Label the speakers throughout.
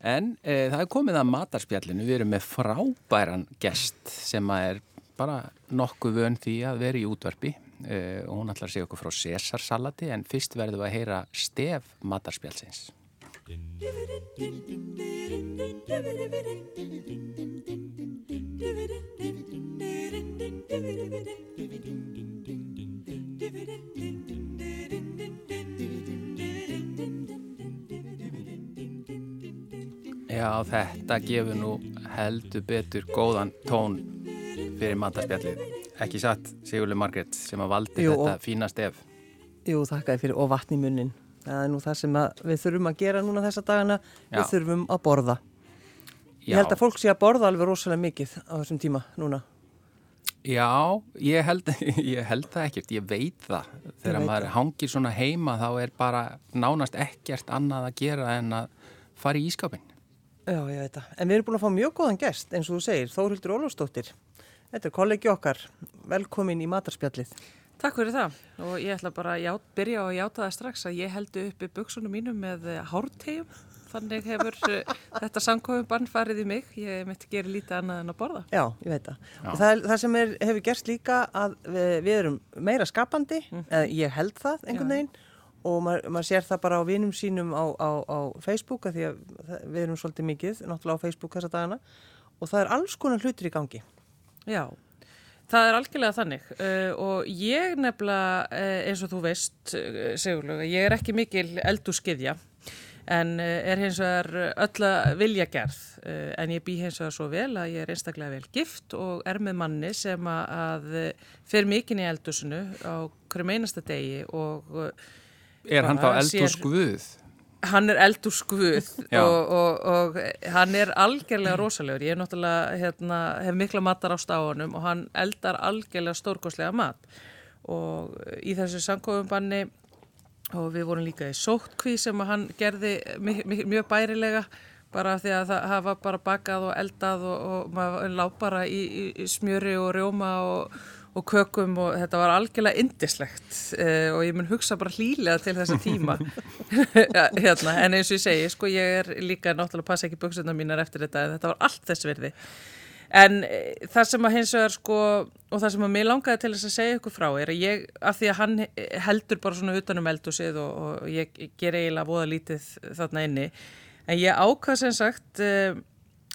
Speaker 1: En e, það er komið að matarspjallinu, við erum með frábæran gest sem er bara nokkuð vön því að vera í útvarpi e, og hún ætlar að segja okkur frá Cæsarsalati en fyrst verðum við að heyra stef matarspjallsins. Já, þetta gefur nú heldur betur góðan tón fyrir matarspjallið. Ekki satt, Sigurður Margret, sem að valdi
Speaker 2: Jú,
Speaker 1: þetta
Speaker 2: og-
Speaker 1: fína stef.
Speaker 2: Jú, þakkaði fyrir og vatn í munnin. Það er nú það sem við þurfum að gera núna þessa dagana.
Speaker 1: Já.
Speaker 2: Við þurfum að borða. Ég held að fólk sé að borða alveg rosalega mikið á þessum tíma núna.
Speaker 1: Já, ég held, ég held það ekkert, ég veit það. Þegar
Speaker 2: veit
Speaker 1: maður
Speaker 2: það.
Speaker 1: hangir svona heima þá er bara nánast ekkert annað að gera en að fara í ískapin.
Speaker 2: Já, ég veit það. En við erum búin að fá mjög góðan gest, eins og þú segir, Þórhildur Ólafsdóttir. Þetta er kollegi okkar. Velkomin í matarspjallið.
Speaker 3: Takk fyrir það og ég ætla bara að ját, byrja á að játa það strax að ég heldu uppi buksunum mínum með hártegjum. Þannig hefur uh, þetta samkofum bann farið í mig. Ég mitt gerir lítið annað en að borða.
Speaker 2: Já, ég veit það. Það, er, það sem er, hefur gerst líka að við, við erum meira skapandi, eða ég held það einhvern
Speaker 3: Já.
Speaker 2: veginn og maður, maður sér það bara á vinum sínum á, á, á Facebook að því að við erum svolítið mikið náttúrulega á Facebook þessa dagana. Og það er alls konar hlutir í gangi.
Speaker 3: Já, það er algjörlega þannig. Uh, og ég nefnilega uh, eins og þú veist, uh, segurlega, ég er ekki mikil eldúskiðja en er hins vegar öll að vilja gerð. En ég bý hins vegar svo vel að ég er einstaklega vel gift og er með manni sem að, að fer mikinn í eldúsinu á hverjum einasta degi og
Speaker 1: Er hann þá
Speaker 3: Bara
Speaker 1: eld og
Speaker 3: sér-
Speaker 1: skvuð?
Speaker 3: hann er eldúsguð
Speaker 1: Já.
Speaker 3: og, og, og hann er algjörlega rosalegur. Ég er náttúrulega, hérna, hef mikla matar á stáðunum og hann eldar algjörlega stórkoslega mat. Og í þessu samkofinbanni og við vorum líka í sóttkví sem hann gerði mjög bærilega bara því að það hafa bara bakað og eldað og, og maður lág bara í, í, í smjöri og rjóma og, og kökum og þetta var algjörlega indislegt uh, og ég mun hugsa bara hlýlega til þessa tíma. Hérna, en eins og ég segi, sko ég er líka náttúrulega passa ekki buksuna mínar eftir þetta en þetta var allt þess virði. En e, það sem að hins vegar sko og það sem að mér langaði til þess að segja ykkur frá er að ég, af því að hann heldur bara svona utanum eldúsið og, og ég ger eiginlega voða lítið þarna inni en ég ákvað sem sagt uh,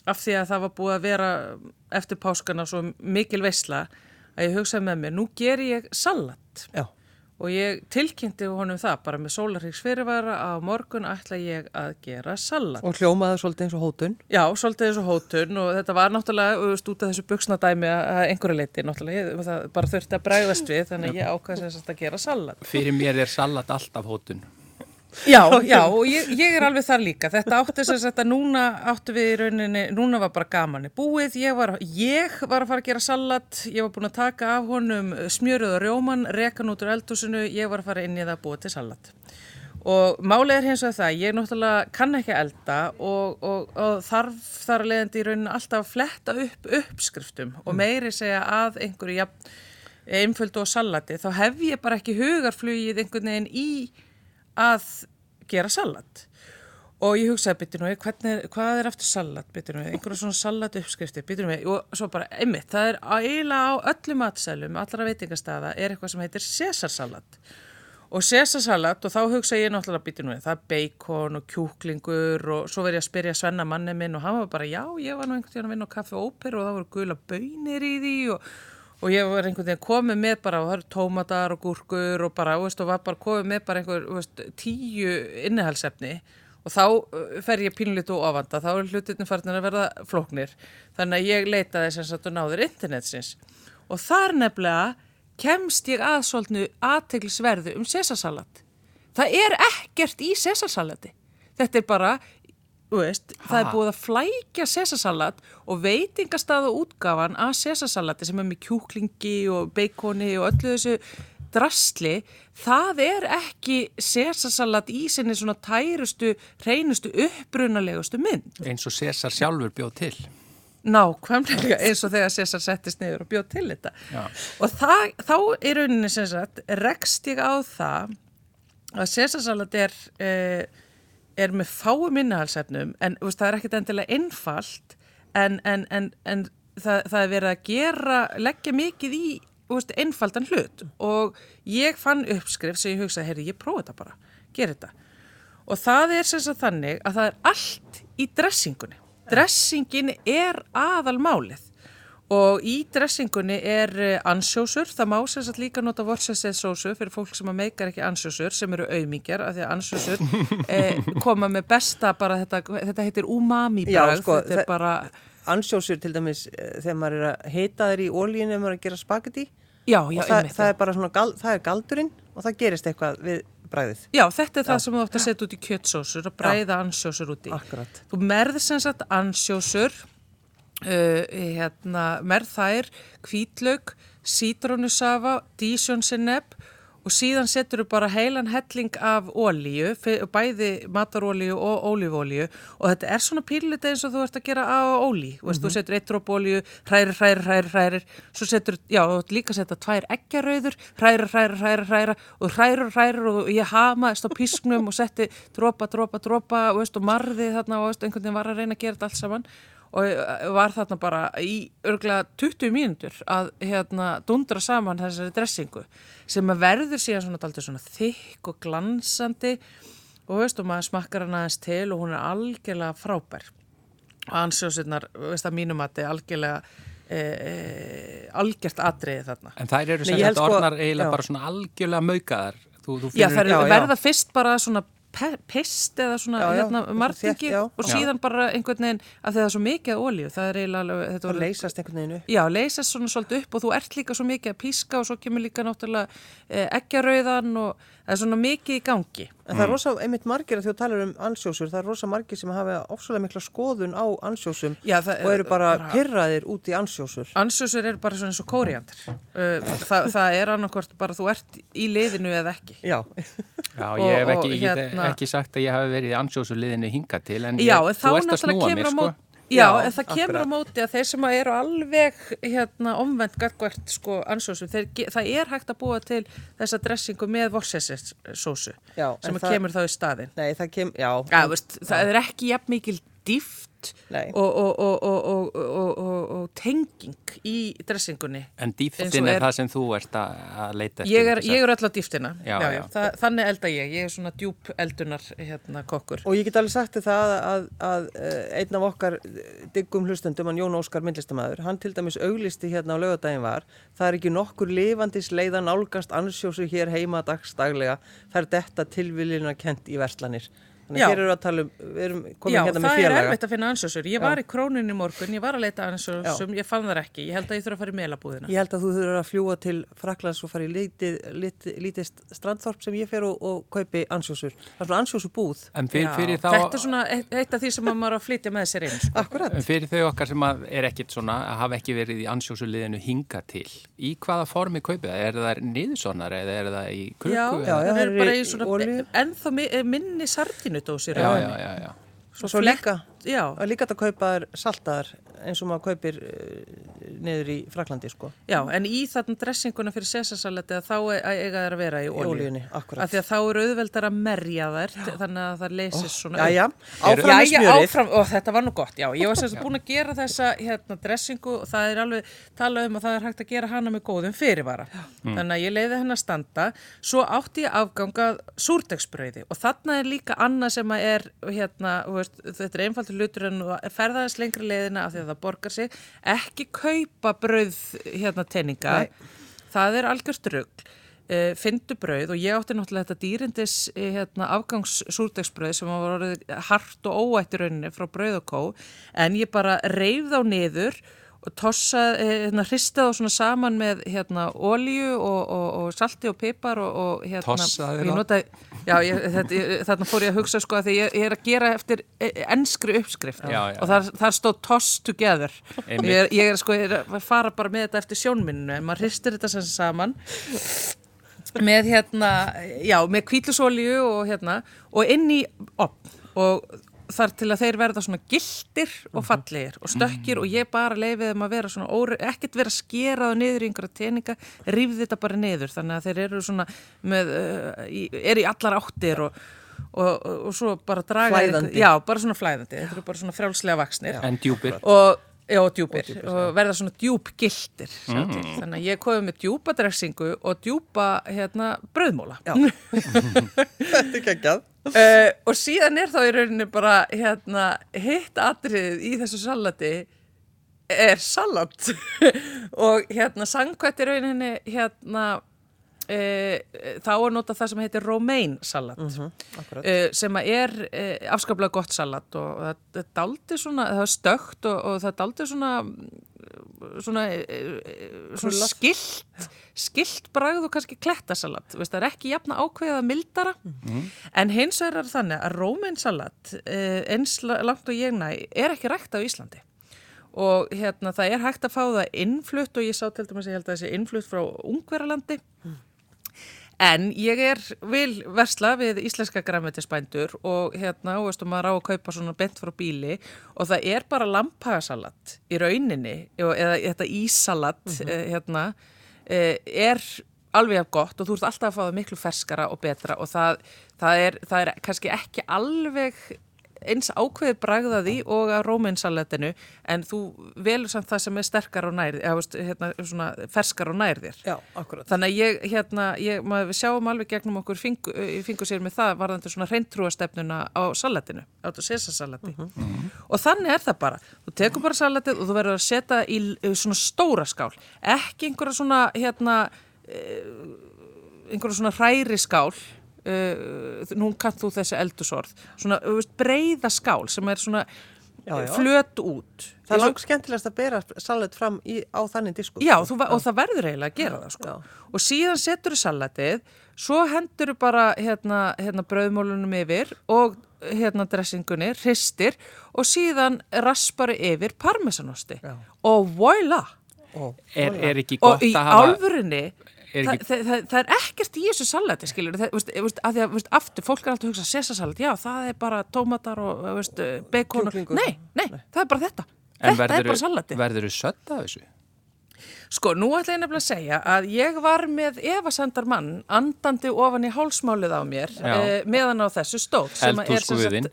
Speaker 3: af því að það var búið að vera eftir páskana svo mikil veisla að ég hugsaði með mér, nú ger ég salat
Speaker 2: Já.
Speaker 3: og ég tilkynnti honum það bara með sólarhyggs fyrirvara að morgun ætla ég að gera salat.
Speaker 2: Og hljómaði svolítið eins og hótun.
Speaker 3: Já, svolítið eins og hótun og þetta var náttúrulega þú veist, út af þessu buksnadæmi að einhverju leiti náttúrulega, ég, það bara þurfti að bregðast við þannig að ég ákvæði sagt að gera salat.
Speaker 1: Fyrir mér er salat alltaf hótun.
Speaker 3: Já, já, og ég, ég er alveg þar líka. Þetta átti sem að núna áttu við í rauninni, núna var bara gaman búið, ég var, ég var að fara að gera salat, ég var búin að taka af honum smjöruð og rjóman, rekan út úr eldhúsinu, ég var að fara inn í það að búa til salat. Og málið er hins vegar það, ég náttúrulega kann ekki elda og, og, og þarf þar að leiðandi í rauninni alltaf að fletta upp uppskriftum og meiri segja að einhverju jafn, einföldu og salati, þá hef ég bara ekki hugarflugið einhvern veginn í að gera salat. Og ég hugsaði, byrju nú, hvað er aftur salat, byrju nú, einhverja svona salat uppskrifti, byrju nú, og svo bara, einmitt, það er eiginlega á öllum matsælum, allra veitingastafa, er eitthvað sem heitir Cæsarsalat og Cæsarsalat og þá hugsa ég náttúrulega, byrju nú, það er bacon og kjúklingur og svo verð ég að spyrja Svenna manni minn og hann var bara, já, ég var nú einhvern tíðan að vinna á kaffi og óperu og það voru gula bönir í því og og ég var einhvern veginn komið með bara og það eru tómatar og gúrkur og bara, veist, og var bara komið með bara einhver veist, tíu innihalsefni og þá uh, fer ég pínlítið og ofanda, þá er hlutinni farin að verða flóknir, þannig að ég leitaði sagt og náður internetsins og þar nefnilega kemst ég að svolítinu aðteglisverðu um sesasalat. Það er ekkert í sesasalati. Þetta er bara, veist, það er búið að flækja sesasalat og veitingastað og útgafan að sesasalati sem er með kjúklingi og beikoni og öllu þessu drastli, það er ekki sesasalat í sinni svona tærustu, reynustu, upprunalegustu mynd.
Speaker 1: Eins og César sjálfur bjóð til.
Speaker 3: Nákvæmlega eins og þegar César settist niður og bjóð til þetta.
Speaker 1: Já.
Speaker 3: Og það, þá í rauninni sem sagt rekst ég á það að Césarsalat er, eh, er með fáum innihalsefnum en veist, það er ekkert endilega einfalt en, en, en, en það, það er verið að gera, leggja mikið í veist, einfaldan hlut. Og ég fann uppskrif sem ég hugsaði, herri, ég prófa þetta bara, gera þetta. Og það er sem sagt þannig að það er allt í dressingunni. Dressingin er aðalmálið og í dressingunni er eh, ansjósur, það má sem sagt líka nota Worcestershire sósu fyrir fólk sem að meikar ekki ansjósur sem eru auðmíkjar af því að ansjósur eh, koma með besta bara þetta, þetta heitir umami bragð,
Speaker 2: sko,
Speaker 3: þetta er bara
Speaker 2: ansjósur til dæmis eh, þegar maður er að heita þeir í ólíinu ef maður er að gera spagetti
Speaker 3: Já, já,
Speaker 2: og það, það er bara svona, gal, það er galdurinn og það gerist eitthvað við bræðið.
Speaker 3: Já, þetta er það sem þú átt að setja út í kjötsósur, að bræða ansjósur út í.
Speaker 2: Akkurat.
Speaker 3: Þú merð sem sagt ansjósur, hérna, merð þær, hvítlaug, sítrónusafa, dísjónsinneb og síðan setur þú bara heilan helling af ólíu, bæði matarólíu og ólífólíu og þetta er svona pílita eins og þú ert að gera á ólí, mm -hmm. þú setur eitt dróp ólíu, hrærir, hrærir, hrærir, hrærir, svo setur, já, þú ert líka að setja tvær eggjarauður, hrærir, hrærir, hrærir, hrærir og hrærir, hrærir og ég hamaðist á písknum og setti drópa, drópa, drópa og, veist, og marði þarna og veist, einhvern veginn var að reyna að gera þetta allt saman og var þarna bara í örglega 20 mínútur að hérna dundra saman þessari dressingu sem að verður síðan svona daldur svona þykk og glansandi. Og veist og maður smakkar hann aðeins til og hún er algjörlega frábær. Og ansjóðsirnar, veist að mínum að þetta er algjörlega e, e, algjört atriði þarna.
Speaker 1: En þær eru sem þetta
Speaker 2: sko-
Speaker 1: orðnar eiginlega bara svona algjörlega maukaðar. Þú, þú
Speaker 3: Já,
Speaker 2: já.
Speaker 3: verða fyrst bara svona pe- pist eða svona
Speaker 2: Já, já,
Speaker 3: hérna, martingi
Speaker 2: þétt, já.
Speaker 3: og síðan bara einhvern veginn að það er svo mikið af olíu, það er eiginlega
Speaker 2: Það
Speaker 3: var
Speaker 2: leysast einhvern veginn upp.
Speaker 3: Já, leysast svona svolítið upp og þú ert líka svo mikið að píska og svo kemur líka náttúrulega e, eggjarauðan og það er svona mikið í gangi.
Speaker 2: En það er rosa, einmitt margir að að tala um ansjósur, það er rosa margir sem hafa ofslega mikla skoðun á ansjósum
Speaker 3: Já, það
Speaker 2: og eru bara, pyrraðir út í ansjósur.
Speaker 3: Ansjósur er bara svona eins og kóriandur. Þa, það er annarkvort bara þú ert í liðinu eða ekki.
Speaker 2: Já,
Speaker 1: Já, ég hef
Speaker 3: og
Speaker 1: ekki,
Speaker 3: hérna-
Speaker 1: ekki sagt að ég hafi verið í ansjósuliðinu hinga til en
Speaker 3: Já,
Speaker 1: ég,
Speaker 3: en þá
Speaker 1: þú ert að
Speaker 3: náttúrulega
Speaker 1: snúa
Speaker 3: kemur
Speaker 1: mér
Speaker 3: á
Speaker 1: sko.
Speaker 3: Já,
Speaker 2: Já,
Speaker 3: en það kemur á
Speaker 2: akkurat.
Speaker 3: móti að þeir sem eru alveg hérna, omvend gagvart sko, ansósum, það er hægt að búa til þessa dressingu með vorsessissósu
Speaker 2: Já,
Speaker 3: sem
Speaker 2: en
Speaker 3: kemur þá í staðin.
Speaker 2: nei, það kem, já.
Speaker 3: Ja, veist, það er ekki jafn mikil dýft
Speaker 2: Nei.
Speaker 3: og, og, og, og, og, og, og tenging í dressingunni.
Speaker 1: En dýftin er
Speaker 3: er-
Speaker 1: það sem þú ert að, að leita eftir.
Speaker 3: Ég er, ég er á dýftina,
Speaker 1: Já,
Speaker 3: já,
Speaker 1: já.
Speaker 3: Það, þannig elda ég, ég er svona djúp eldunar hérna, kokkur.
Speaker 2: Og ég get alveg sagt þér það að, að, að einn af okkar diggum hlustendum, hann Jón Óskar myndlistamæður, hann til dæmis auglisti hérna á lögadaginn var, það er ekki nokkur lifandis leiðan nálgast ansjósu hér heima dagstaglega, það er detta tilviljuna kent í verslanir. Þannig
Speaker 3: Já.
Speaker 2: að hér eru að tala um, við erum komin
Speaker 3: Já,
Speaker 2: hérna
Speaker 3: það
Speaker 2: með
Speaker 3: er
Speaker 2: félaga.
Speaker 3: erfitt að finna ansjósur. Ég var í króninni í morgun, ég var að leita ansjósum, ég fann þar ekki. Ég held að ég þurfa að fara í meilabúðina.
Speaker 2: Ég held að þú þurfur að fljúa til Fraklands og fara í lítið, lítið, lítið strandþorp sem ég fer og, og kaupi ansjósur. Það er svona ansjósu búð.
Speaker 1: En fyrir, fyrir, þá,
Speaker 3: Þetta er svona eitt, af því sem maður á að flytja með sér inn. Sko.
Speaker 2: Akkurat.
Speaker 1: en fyrir þau okkar sem að er ekkit svona, að hafa ekki verið í ansjósuliðinu hinga til, í hvaða formi kaupið það? Er það niðursonar eða er það í krukku?
Speaker 3: Já,
Speaker 2: já. Svo, svo líka,
Speaker 3: Já,
Speaker 2: er líka hægt að kaupa þær saltaðar eins og maður kaupir uh, niður í Fraklandi, sko.
Speaker 3: já, en í þarna dressinguna fyrir sesarsalati þá e- eiga þær að vera í
Speaker 2: Í akkurat.
Speaker 3: Af því að þá eru auðveldar að merja þær, þannig að það leysist svona
Speaker 2: Já, já, áfram með
Speaker 3: Jæja,
Speaker 2: smjörið.
Speaker 3: áfram, og þetta var nú gott, já, ég var sem sagt búin að gera þessa hérna, dressingu og það er alveg talað um að það er hægt að gera hana með góðum fyrirvara. Þannig að ég leiði henn að standa, svo átti ég afgangað súrdegsbrauði og þarna er líka annað sem að er, hérna, þú veist, þetta er einfaldur hlutur en þú ferðaðist lengri leiðina af því að það borgar sig, ekki kaupa brauð, hérna, teninga,
Speaker 2: Nei.
Speaker 3: það er algjört rugg. Uh, fyndu brauð og ég átti náttúrulega þetta dýrindis eh, hérna, afgangssúrdegsbrauð sem var orðið hart og óætt í rauninni frá brauð og kó en ég bara reyf þá niður og tossa, eh, hérna, hrista þá svona saman með hérna ólíu og, og, og salti og pipar og, og hérna
Speaker 1: Tossaðir
Speaker 3: og ég
Speaker 1: þá?
Speaker 3: notaði, já, ég, þetta, ég, þarna fór ég að hugsa sko að því ég, ég er að gera eftir eh, enskri uppskrift.
Speaker 1: Já, já,
Speaker 3: og þar, þar stóð toss together. Er, ég er sko er að fara bara með þetta eftir sjónminninu en maður hristir þetta sem saman með hérna, já, með kvílusólíu og hérna, og inn í opn og þar til að þeir verða svona gildir og fallegir og stökkir og ég bara leifið þeim að vera svona, óre, ekkert vera skeraða niður í einhverja teninga, rífði þetta bara niður. Þannig að þeir eru svona með, uh, í, er í allar áttir og, og, og, og svo bara draga
Speaker 2: Flæðandi.
Speaker 3: já, bara svona flæðandi, þetta eru bara svona frjálslega vaksnir
Speaker 1: En djúpir.
Speaker 3: og, já, og djúpir og, verða svona djúpgildir mm. þannig að ég kofi með djúpa dressingu og djúpa hérna brauðmóla
Speaker 2: Já. Þetta er ekki ekki að.
Speaker 3: uh, og síðan er þá í rauninni bara hérna hitt atriðið í þessu salati er salat og hérna sangkvætt í rauninni hérna uh, þá er notað það sem heitir romaine salat.
Speaker 2: Akkurat.
Speaker 3: uh, sem að er uh, afskaplega gott salat og það, það daldið svona, það er stökt og, og það daldið svona svona, uh, svona skilt skilt bragð og kannski klettasalat. Veist, það er ekki jafna ákveða mildara. En hins vegar er þannig að rómeinsalat uh, eins la- langt og ég næ er ekki rækt á Íslandi. Og hérna það er hægt að fá það innflutt og ég sá til dæmis að ég held að þessi innflutt frá Ungverjalandi En ég er vil versla við íslenska græmetisbændur og hérna, og veistu, maður á að kaupa svona bent frá bíli og það er bara lampagasalat í rauninni eða þetta ísalat eh, hérna, eh, er alveg af gott og þú ert alltaf að fá það miklu ferskara og betra og það, það, er, það er kannski ekki alveg eins ákveði bragðaði og að rómeinsalatinu en þú velur samt það sem er sterkar og nærðir, eða veist, hérna, svona ferskar og nærðir.
Speaker 2: Já, akkurat.
Speaker 3: Þannig að ég, hérna, ég, maður, við sjáum alveg gegnum okkur fingu, fingu sér með það varðandi svona reyndtrúastefnuna á salatinu, á þetta sesasalati. Og þannig er það bara. Þú tekur bara salatið og þú verður að setja í svona stóra skál. Ekki einhverja svona, hérna, uh, einhverja svona hræri skál. Uh, nú kannt þú þessi eldusorð. Svona veist, breiða skál sem er svona
Speaker 2: Já, já.
Speaker 3: flöt út.
Speaker 2: Það er
Speaker 3: og-
Speaker 2: langt skemmtilegast að bera salat fram í, á þannig disku.
Speaker 3: Já, þú, og það verður eiginlega að gera það sko.
Speaker 2: já.
Speaker 3: Og síðan setur þú salatið, svo hendur þú bara hérna, hérna brauðmólunum yfir og hérna dressingunni, hristir og síðan raspari yfir parmesanosti.
Speaker 2: Já.
Speaker 3: Og voila!
Speaker 1: Er, er ekki
Speaker 3: Og
Speaker 1: gott
Speaker 3: í
Speaker 1: að hafa...
Speaker 3: álfurinni,
Speaker 1: Er
Speaker 3: það,
Speaker 1: ekki-
Speaker 3: það, það, það er ekkert í þessu salati, skilur, það, veist, veist, að því að, veist, aftur, fólk er alltaf að hugsa sesasalat, já, það er bara tómatar og, veist, bacon og,
Speaker 2: Kjúklingur.
Speaker 3: nei, nei, það er bara þetta.
Speaker 1: En
Speaker 3: þetta er bara salati.
Speaker 1: Verðurðu sött af þessu?
Speaker 3: Sko, nú ætla ég nefnilega að segja að ég var með evasendar mann andandi ofan í hálsmálið á mér eh, meðan á þessu stóð sem er sem sagt-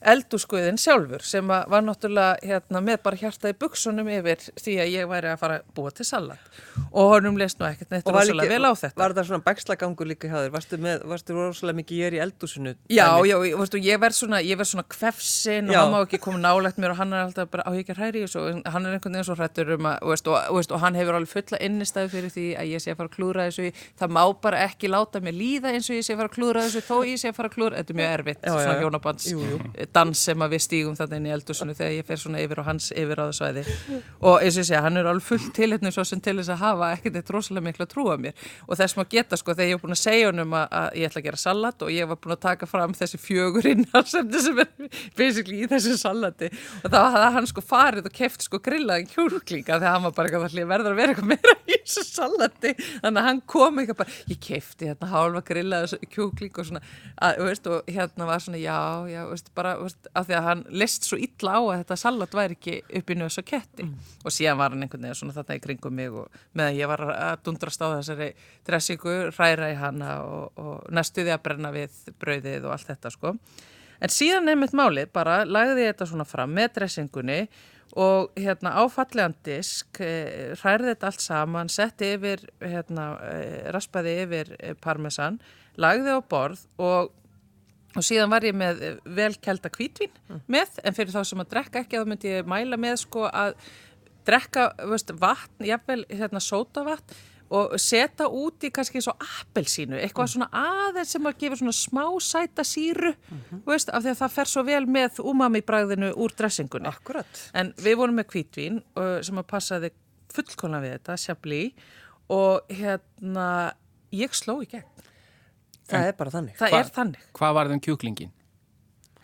Speaker 1: Eldhúsguðinn
Speaker 3: sjálfur sem var náttúrulega hérna, með bara hjartaði buksunum yfir því að ég væri að fara að búa til salat. Og honum leist nú ekkert neitt rosalega vel á þetta.
Speaker 2: var það svona bækslagangur líka hjá þér? Varstu, með, varstu rosalega mikið ég er í eldúsinu?
Speaker 3: Já, já, ég, veistu, ég verð svona, svona kvefsin og hann má ekki koma nálægt mér og hann er alltaf bara á ég ekki hræri og hann er einhvern veginn svo hrættur um að, og, og, og, og hann hefur alveg fulla innistæðu fyrir því að ég sé að fara að klúra þessu. Það má bara ekki láta mér líða eins og ég sé að fara að klúra þessu þó ég sé að fara að klúra, þetta er mjög erfitt, Dans sem við stígum þarna inn í eldusinu þegar ég fer svona yfir og hans yfir á það svæði. Og eins og ég segja, hann er alveg fullt tilhetnum svo sem til þess að hafa ekkert eitt rosalega miklu að trúa mér. Og þess maður geta sko þegar ég var búin að segja honum að, að ég ætla að gera salat og ég var búin að taka fram þessi fjögur innarsemdi sem er basically í þessu salati. Og þá hafði hann sko farið og keft sko grillaðin kjúklinga þegar hann var bara eitthvað "Ég verður að vera eitthvað meira í þessu salati? Þannig að hann kom eitthvað bara ég kefti hérna hálfa grillaða kjúkling og svona. Að, veist, og hérna var svona já, já, veist, bara af því að hann list svo illa á að þetta salat væri ekki upp í nös og ketti. Og síðan var hann einhvern veginn svona þarna í kringum mig og meðan ég var að dundrast á þessari dressingu, hræra í hana og, og næstuði að brenna við brauðið og allt þetta sko. En síðan nefnitt málið, bara lagði ég þetta svona fram með dressingunni og hérna á fallegan disk eh, hrærði þetta allt saman setti yfir, hérna eh, raspaði yfir eh, parmesan lagði á borð og og síðan var ég með eh, vel kelda hvítvín með, en fyrir þá sem að drekka ekki þá myndi ég mæla með sko að drekka veist, vatn, jafnvel hérna sótavatn og setja út í kannski eins og appelsínu, eitthvað svona aðeins sem að gefa svona smá sæta síru, veist, af því að það fer svo vel með umami bræðinu úr dressingunni.
Speaker 2: Akkurat.
Speaker 3: En við vorum með hvítvín uh, sem að passaði fullkona við þetta, sjabli, og hérna, ég sló í gegn.
Speaker 2: Það er bara þannig.
Speaker 3: Það
Speaker 1: Hva-
Speaker 3: er þannig.
Speaker 1: Hvað var þeim kjúklingin?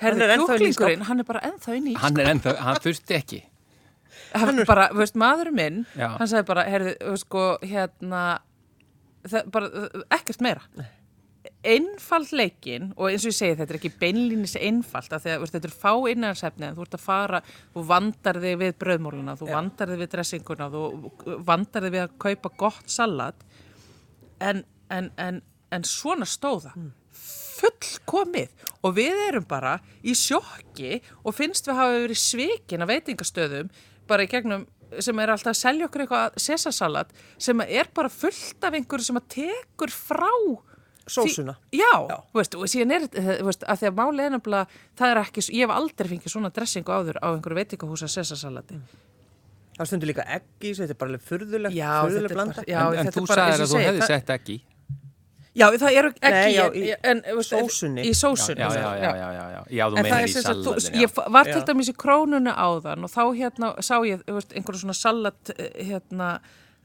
Speaker 2: Hann
Speaker 3: Herði,
Speaker 2: er í
Speaker 3: kjúklingurinn, hann er bara ennþá inn í
Speaker 1: Hann er ennþá, hann þurfti ekki.
Speaker 3: hann bara, þú veist, maðurinn minn
Speaker 1: Já.
Speaker 3: hann sagði bara, herði, sko, hérna það, bara, ekkert meira einfald leikin og eins og ég segi þetta er ekki beinlínis einfalt af því að þú veist, þetta er fá innansefni en þú ert að fara, þú vandar þig við bröðmóluna, þú vandar þig við dressinguna þú vandar þig við að kaupa gott salat en, en, en, en svona stóða fullkomið og við erum bara í sjokki og finnst við hafa verið svikin að veitingastöðum bara í gegnum sem er alltaf að selja okkur eitthvað sesasalat sem er bara fullt af einhverju sem að tekur frá
Speaker 2: Sósuna.
Speaker 3: Því, já, já. Veist, og síðan er veist, að því að máli er nefnilega, það er ekki, ég hef aldrei fengið svona dressingu áður á einhverju veitingahúsa sesasalati.
Speaker 2: Það stundur líka eggi, þetta er bara fyrðulegt,
Speaker 3: já,
Speaker 2: fyrðuleg blanda.
Speaker 3: Bara, já,
Speaker 1: en en þú sagðir að þú hefði sett eggi.
Speaker 3: Já, það eru ekki
Speaker 2: Nei, já, í
Speaker 3: en,
Speaker 2: sósunni.
Speaker 3: Í sósunni.
Speaker 1: Já, já, já, já, já, já, þú meinar í salatinu.
Speaker 3: Ég var til dæmis í krónunu áðan og þá hérna sá ég einhverju svona salat hérna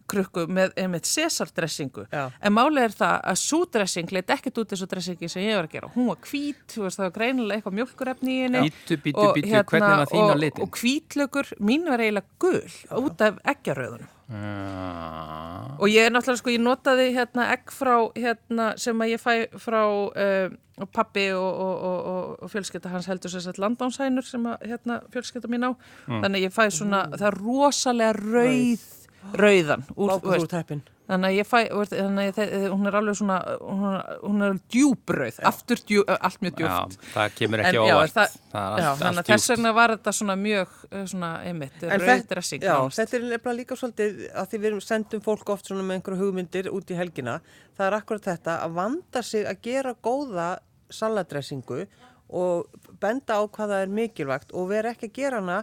Speaker 3: krukku með einmitt Cæsardressingu en málið er það að súdressing leitt ekkert út þessu dressingi sem ég var að gera hún var hvít, það var greinilega eitthvað mjölkurefni í henni
Speaker 1: Bítu, bítu, bítu, hérna, hvernig var þín á litin?
Speaker 3: Og hvítlökur, mín var eiginlega gull út af eggjaröðunum
Speaker 1: uh.
Speaker 3: og ég er náttúrulega sko, ég notaði hérna egg frá hérna sem að ég fæ frá uh, pappi og, og, og, og fjölskylda hans heldur sér sett landánshænur sem að hérna fjölskylda mín á mm. þannig ég fæ svona, það er rosalega rauð rauðan úr,
Speaker 2: úr teppin
Speaker 3: þannig að ég fæ, þannig að hún er alveg svona hún er, hún er djúbrauð aftur djú, allt mjög djúft
Speaker 1: já, það kemur ekki óvart.
Speaker 3: þannig að þess vegna var þetta svona mjög svona einmitt, rauðdressing
Speaker 2: já, þetta er nefnilega líka svolítið að því við sendum fólk oft svona með einhverju hugmyndir út í helgina, það er akkurat þetta að vanda sig að gera góða saladressingu og benda á hvaða er mikilvægt og vera ekki að gera hana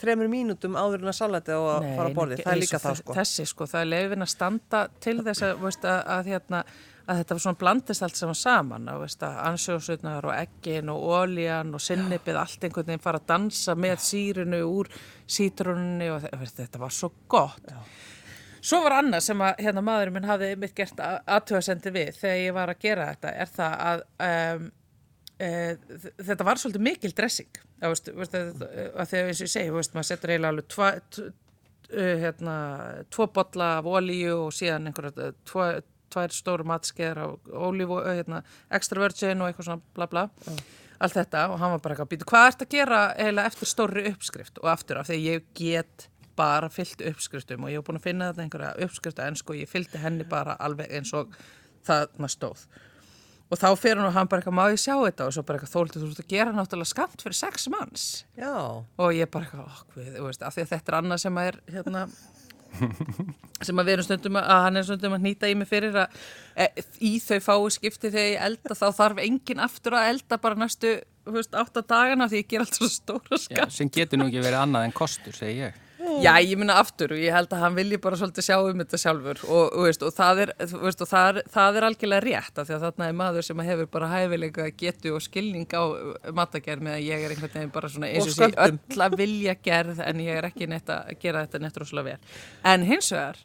Speaker 2: þremur mínútum áður en að salati og að Nei, fara að borði, það er líka það sko.
Speaker 3: Þessi sko, það er lefin að standa til þess að, veist, að, að, hérna, að þetta svona blandist allt saman saman, að, að ansjóðsutnar og eggin og ólíjan og sinnipið, allt einhvern veginn fara að dansa með sírunu úr sítrónunni og þetta var svo gott. Já. Svo var annað sem að hérna, maðurinn minn hafi mitt gert aðtöðasendi við þegar ég var að gera þetta, er það að um, þetta var svolítið mikil dressing. Að þegar eins og ég segi veist, maður setur eiginlega alveg tva, t, hérna, tvo botla af ólíu og síðan einhverja tvo, tvær stóru matskeðar af ólíu hérna, extra virgin og eitthvað svona bla bla. Mm. allt þetta og hann var bara eitthvað býtu hvað ert að gera eiginlega eftir stóri uppskrift? Og aftur af því ég get bara fyllt uppskriftum og ég hef búin að finna þetta einhverja uppskrifta en sko ég fyllti henni bara alveg eins og það maður stóð Og þá fyrir hann og hann bara eitthvað, má ég sjá þetta? Og svo bara eitthvað, þóltið, þú ert að gera náttúrulega skamt fyrir sex manns.
Speaker 2: Já.
Speaker 3: Og ég bara eitthvað, okkur, þú veist, af því að þetta er annað sem að er, hérna, sem að við erum stundum að, að hann er stundum að nýta í mig fyrir að e, í þau fái skipti þegar ég elda, þá þarf enginn aftur að elda bara næstu, þú veist, átta dagana því ég ger allt svo stóra skamt.
Speaker 1: Já, sem getur nú ekki verið annað en kostur, segi ég.
Speaker 3: Já, ég minna aftur og ég held að hann vilji bara svolítið sjá um þetta sjálfur. Og, og, veist, og, það, er, veist, og það, er, það er algjörlega rétt af því að þarna er maður sem hefur bara hæfilega getu og skilning á matagerð með að ég er einhvern veginn bara svona eins og sé öll að vilja gerð en ég er ekki neitt að gera þetta neitt rosalega vel. En hins vegar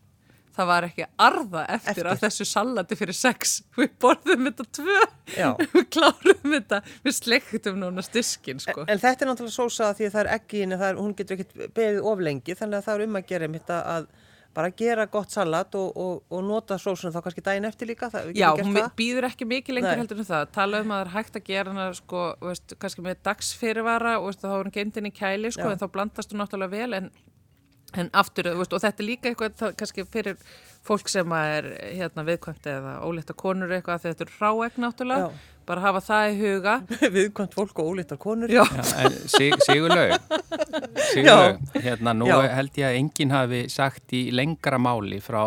Speaker 3: það var ekki arða eftir, eftir. að þessu salati fyrir sex. Við borðum þetta tvö. Við klárum þetta, við slektum núna styskin sko.
Speaker 2: en, en þetta er náttúrulega sósa því að það er ekki hún getur ekki beðið oflengi þannig að það er um að gera mitt að bara gera gott salat og, og, og nota sósunum þá kannski daginn eftir líka
Speaker 3: Já, hún býður ekki mikið lengur Nei. heldur en það. Tala um að það er hægt að gera hana sko, veist, kannski með dagsfyrirvara og veist, þá er hún geimtinn í kæli sko, en þá blandast hún náttúrulega vel en En aftur, veist, og þetta er líka eitthvað það, kannski fyrir fólk sem er hérna, viðkvæmt eða ólíkta konur eitthvað þegar þetta er ráegn náttúrulega, Já. bara hafa það í huga.
Speaker 2: viðkvæmt fólk og ólíkta konur.
Speaker 3: Já.
Speaker 1: Já sig, Sigurlaug, Sigurlaug, hérna nú held ég að enginn hafi sagt í lengra máli frá,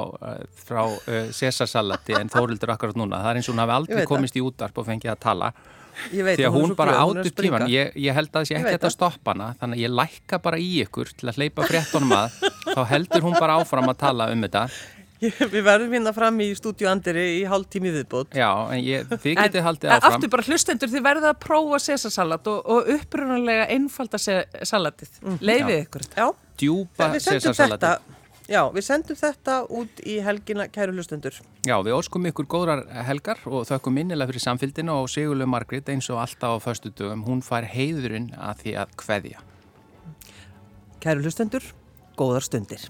Speaker 1: frá uh, Cæsarsalati en Þórildur akkurat núna. Það er eins og hún hafi aldrei komist í útvarp og fengið að tala því að hún bara átur tíman ég, ég held að það sé ekki þetta að stoppa hana þannig að ég lækka bara í ykkur til að hleypa fréttonum að þá heldur hún bara áfram að tala um þetta.
Speaker 2: Við verðum hérna fram í stúdíu Andri í hálf tími viðbót.
Speaker 1: Já, en ég, þið getið haldið áfram.
Speaker 3: Aftur bara hlustendur, þið verðið að prófa sesarsalat og, og upprunalega einfalda salatið, mm. leifið ykkur
Speaker 2: Já,
Speaker 1: djúpa sesarsalatið
Speaker 2: Já, við sendum þetta út í helgina, kæru hlustendur.
Speaker 1: Já, við óskum ykkur góðrar helgar og þökkum minnilega fyrir samfélginu og Sigurlu Margrit eins og alltaf á föstu dögum, hún fær heiðurinn að því að hveðja.
Speaker 2: Kæru hlustendur, góðar stundir.